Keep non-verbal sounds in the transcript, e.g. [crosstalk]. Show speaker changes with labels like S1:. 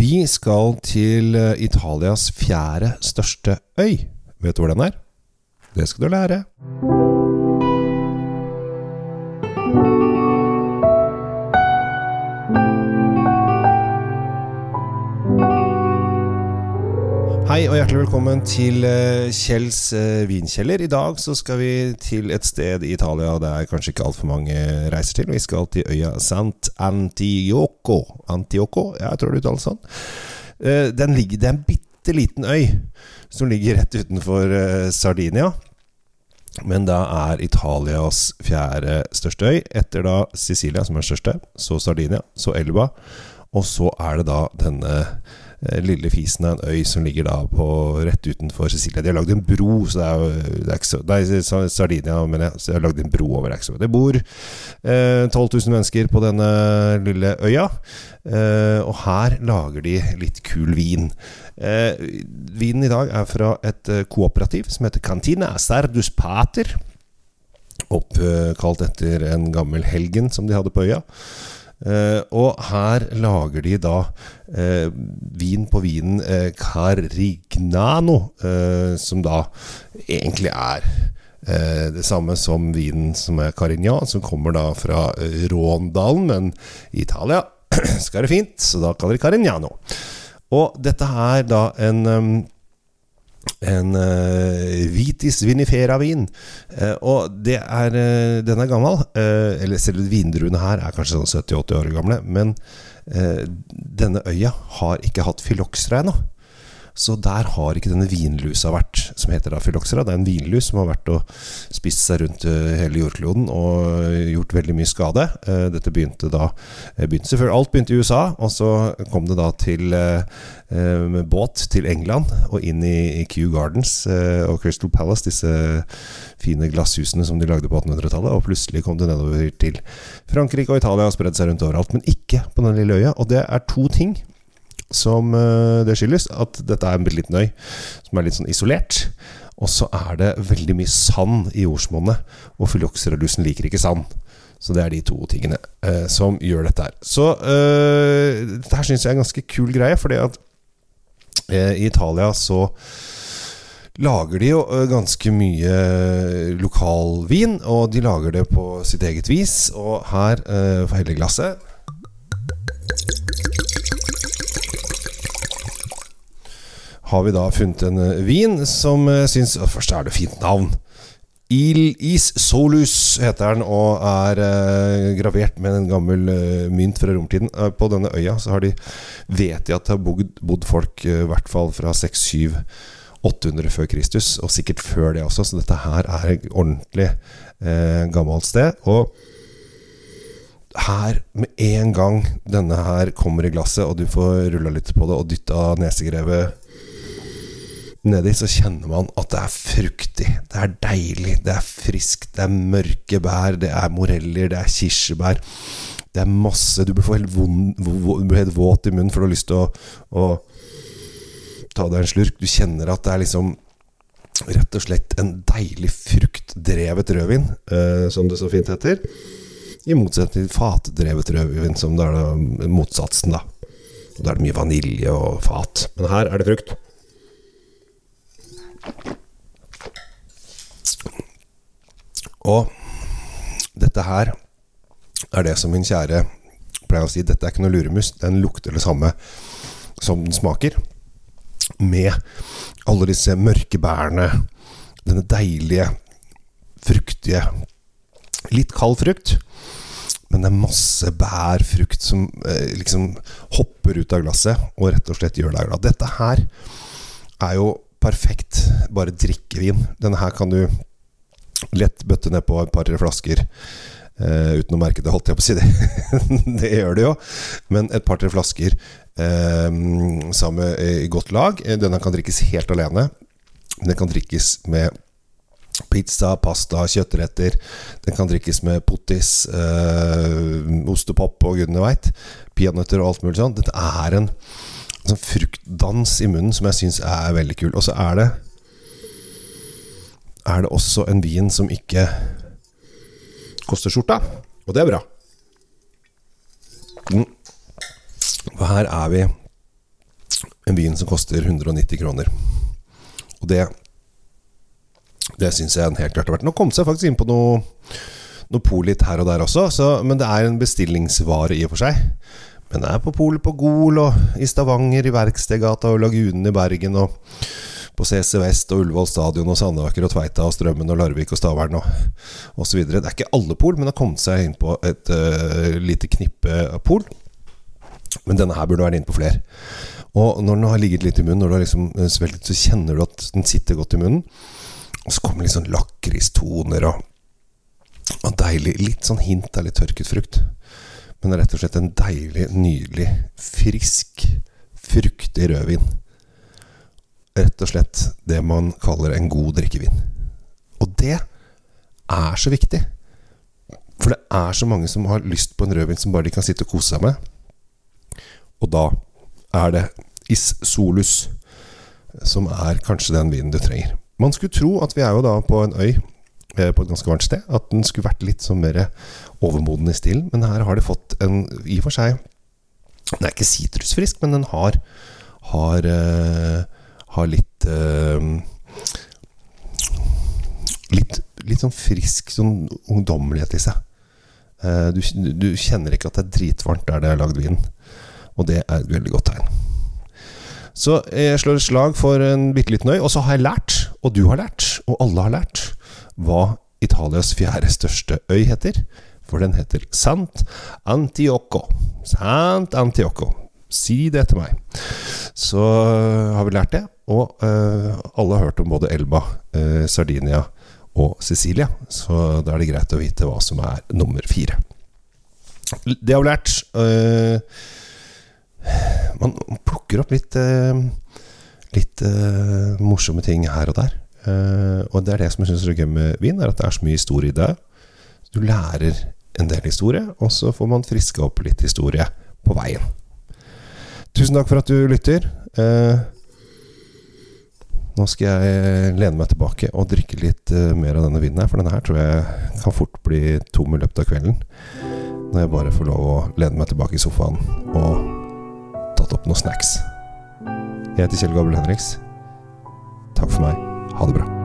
S1: Vi skal til eh, Italias fjerde største øy. Vet du hvor den er? Det skal du lære. Hei og hjertelig velkommen til eh, Kjells eh, vinkjeller. I dag så skal vi til et sted i Italia det er kanskje ikke altfor mange reiser til. Vi skal til øya Sant Antioco. Antioco, jeg tror det uttales sånn. Eh, Den ligger, det er en bitte liten øy som ligger rett utenfor Sardinia. Men da er Italias fjerde største øy, etter da Sicilia, som er største, så Sardinia, så Elba, og så er det da denne Eh, lille fisen av en øy som ligger da på rett utenfor Sicilia. De har lagd en bro, så det er jo det er ikke så, Nei, Sardinia, men jeg, så de har lagd en bro over. Det, det bor eh, 12 000 mennesker på denne lille øya, eh, og her lager de litt kul vin. Eh, vinen i dag er fra et eh, kooperativ som heter Cantina Sardus Pater. Oppkalt etter en gammel helgen som de hadde på øya. Uh, og her lager de da uh, vin på vinen uh, Carignano, som da egentlig er det samme som vinen som er Carignan, som kommer da fra Råndalen, men i Italia [clears throat] skal det fint, så da kaller de Carignano. Og dette er da en um, en uh, Vitis vinifera-vin. Uh, og det er, uh, den er gammel. eller selv vindruene her er kanskje sånn 70-80 år gamle. Men denne øya har ikke hatt fyloksera ennå. Så der har ikke denne vinlusa vært, som heter da fyloxera. Det er en vinlus som har vært og spist seg rundt eh, hele jordkloden og gjort veldig mye skade. Eh, dette begynte da eh, begynte selvfølgelig, Alt begynte i USA, og så kom det da til med båt til England og inn i Kew Gardens og Crystal Palace, disse fine glasshusene som de lagde på 1800-tallet. Og plutselig kom det nedover til Frankrike og Italia og spredde seg rundt overalt. Men ikke på den lille øya. Og det er to ting som uh, det skyldes. At dette er en bitte liten øy som er litt sånn isolert. Og så er det veldig mye sand i jordsmonnet, og fylloxeralusen liker ikke sand. Så det er de to tingene eh, som gjør dette her. Så eh, dette her syns jeg er en ganske kul greie, fordi at i Italia så lager de jo ganske mye lokalvin, og de lager det på sitt eget vis. Og her, for hele har vi da funnet en eh, vin som eh, syns Først er det fint navn. Il Is Solus heter den, og er eh, gravert med en gammel eh, mynt fra romtiden. Eh, på denne øya så har de vet de at det har bodd, bodd folk eh, i hvert fall fra 600 800 før Kristus, og sikkert før det også. Så dette her er et ordentlig gammelt sted. Og her, med en gang denne her kommer i glasset, og du får rulla litt på det og dytta nesegrevet nedi, så kjenner man at det er fruktig. Det er deilig, det er friskt, det er mørke bær, det er moreller, det er kirsebær. Det er masse Du blir helt, helt våt i munnen, for du har lyst til å, å ta deg en slurk. Du kjenner at det er liksom rett og slett en deilig fruktdrevet rødvin, eh, som det så fint heter. I motsetning til fatdrevet rødvin, som det er da, motsatsen, da. Da er det mye vanilje og fat. Men her er det frukt. Og dette her er det som min kjære pleier å si. Dette er ikke noe luremus. Den lukter det samme som den smaker. Med alle disse mørke bærene. Denne deilige, fruktige Litt kald frukt. Men det er masse bær, frukt, som eh, liksom hopper ut av glasset og rett og slett gjør deg glad. Dette her er jo perfekt bare drikkevin. Denne her kan du lett bøtte ned på et par flasker. Uh, uten å merke det, holdt jeg på å si det. [laughs] det gjør det jo. Men et par-tre flasker uh, sammen i godt lag. Eh, denne kan drikkes helt alene. Den kan drikkes med pizza, pasta, kjøttretter. Den kan drikkes med pottis, uh, ostepop og gudene veit. Peanøtter og alt mulig sånt. Dette er en sånn fruktdans i munnen som jeg syns er veldig kul. Og så er det er det også en vin som ikke koster skjorta. Og det er bra. Mm. Og her er vi en vin som koster 190 kroner. Og det det syns jeg helt klart har vært Nå kom seg faktisk inn på noe, noe polit her og der også, så, men det er en bestillingsvare i og for seg. Men det er på polet på Gol og i Stavanger, i Verkstedgata og Lagunen i Bergen og på CC Vest og Ullevål stadion og Sandaker og Tveita og Strømmen og Larvik og Stavern og osv. Det er ikke alle pol, men det har kommet seg inn på et uh, lite knippe pol. Men denne her burde vært inn på flere. Og når den har ligget litt i munnen, når du har liksom svelget, så kjenner du at den sitter godt i munnen. Og så kommer litt sånn lakristoner og, og deilig Litt sånn hint av litt tørket frukt. Men rett og slett en deilig, nydelig, frisk, fruktig rødvin. Rett og slett det man kaller en god drikkevin. Og det er så viktig. For det er så mange som har lyst på en rødvin som bare de kan sitte og kose seg med. Og da er det Is Solus som er kanskje den vinen du trenger. Man skulle tro at vi er jo da på en øy på et ganske varmt sted. At den skulle vært litt sånn mer overmoden i stilen. Men her har det fått en i og for seg Den er ikke sitrusfrisk, men den har har, uh, har litt uh, litt, litt sånn frisk sånn ungdommelighet i seg. Du, du, kjenner ikke at det er dritvarmt der det er lagd vin. Og det er et veldig godt tegn. Så jeg slår et slag for en bitte liten øy. Og så har jeg lært, og du har lært, og alle har lært, hva Italias fjerde største øy heter. For den heter Sant Antioco. Sant Antioco. Si det til meg. Så har vi lært det. Og uh, alle har hørt om både Elba, uh, Sardinia og Sicilia. Så da er det greit å vite hva som er nummer fire. Det har vi lært. Uh, man plukker opp litt Litt morsomme ting her og der. Og det er det som jeg syns er gøy med vin, er at det er så mye historie i det. Du lærer en del historie, og så får man friska opp litt historie på veien. Tusen takk for at du lytter. Uh, nå skal jeg lene meg tilbake og drikke litt uh, mer av denne vinen her, for denne her tror jeg kan fort bli tom i løpet av kvelden. Når jeg bare får lov å lene meg tilbake i sofaen og tatt opp noen snacks. Jeg heter Kjell Gabel Henriks. Takk for meg. Ha det bra.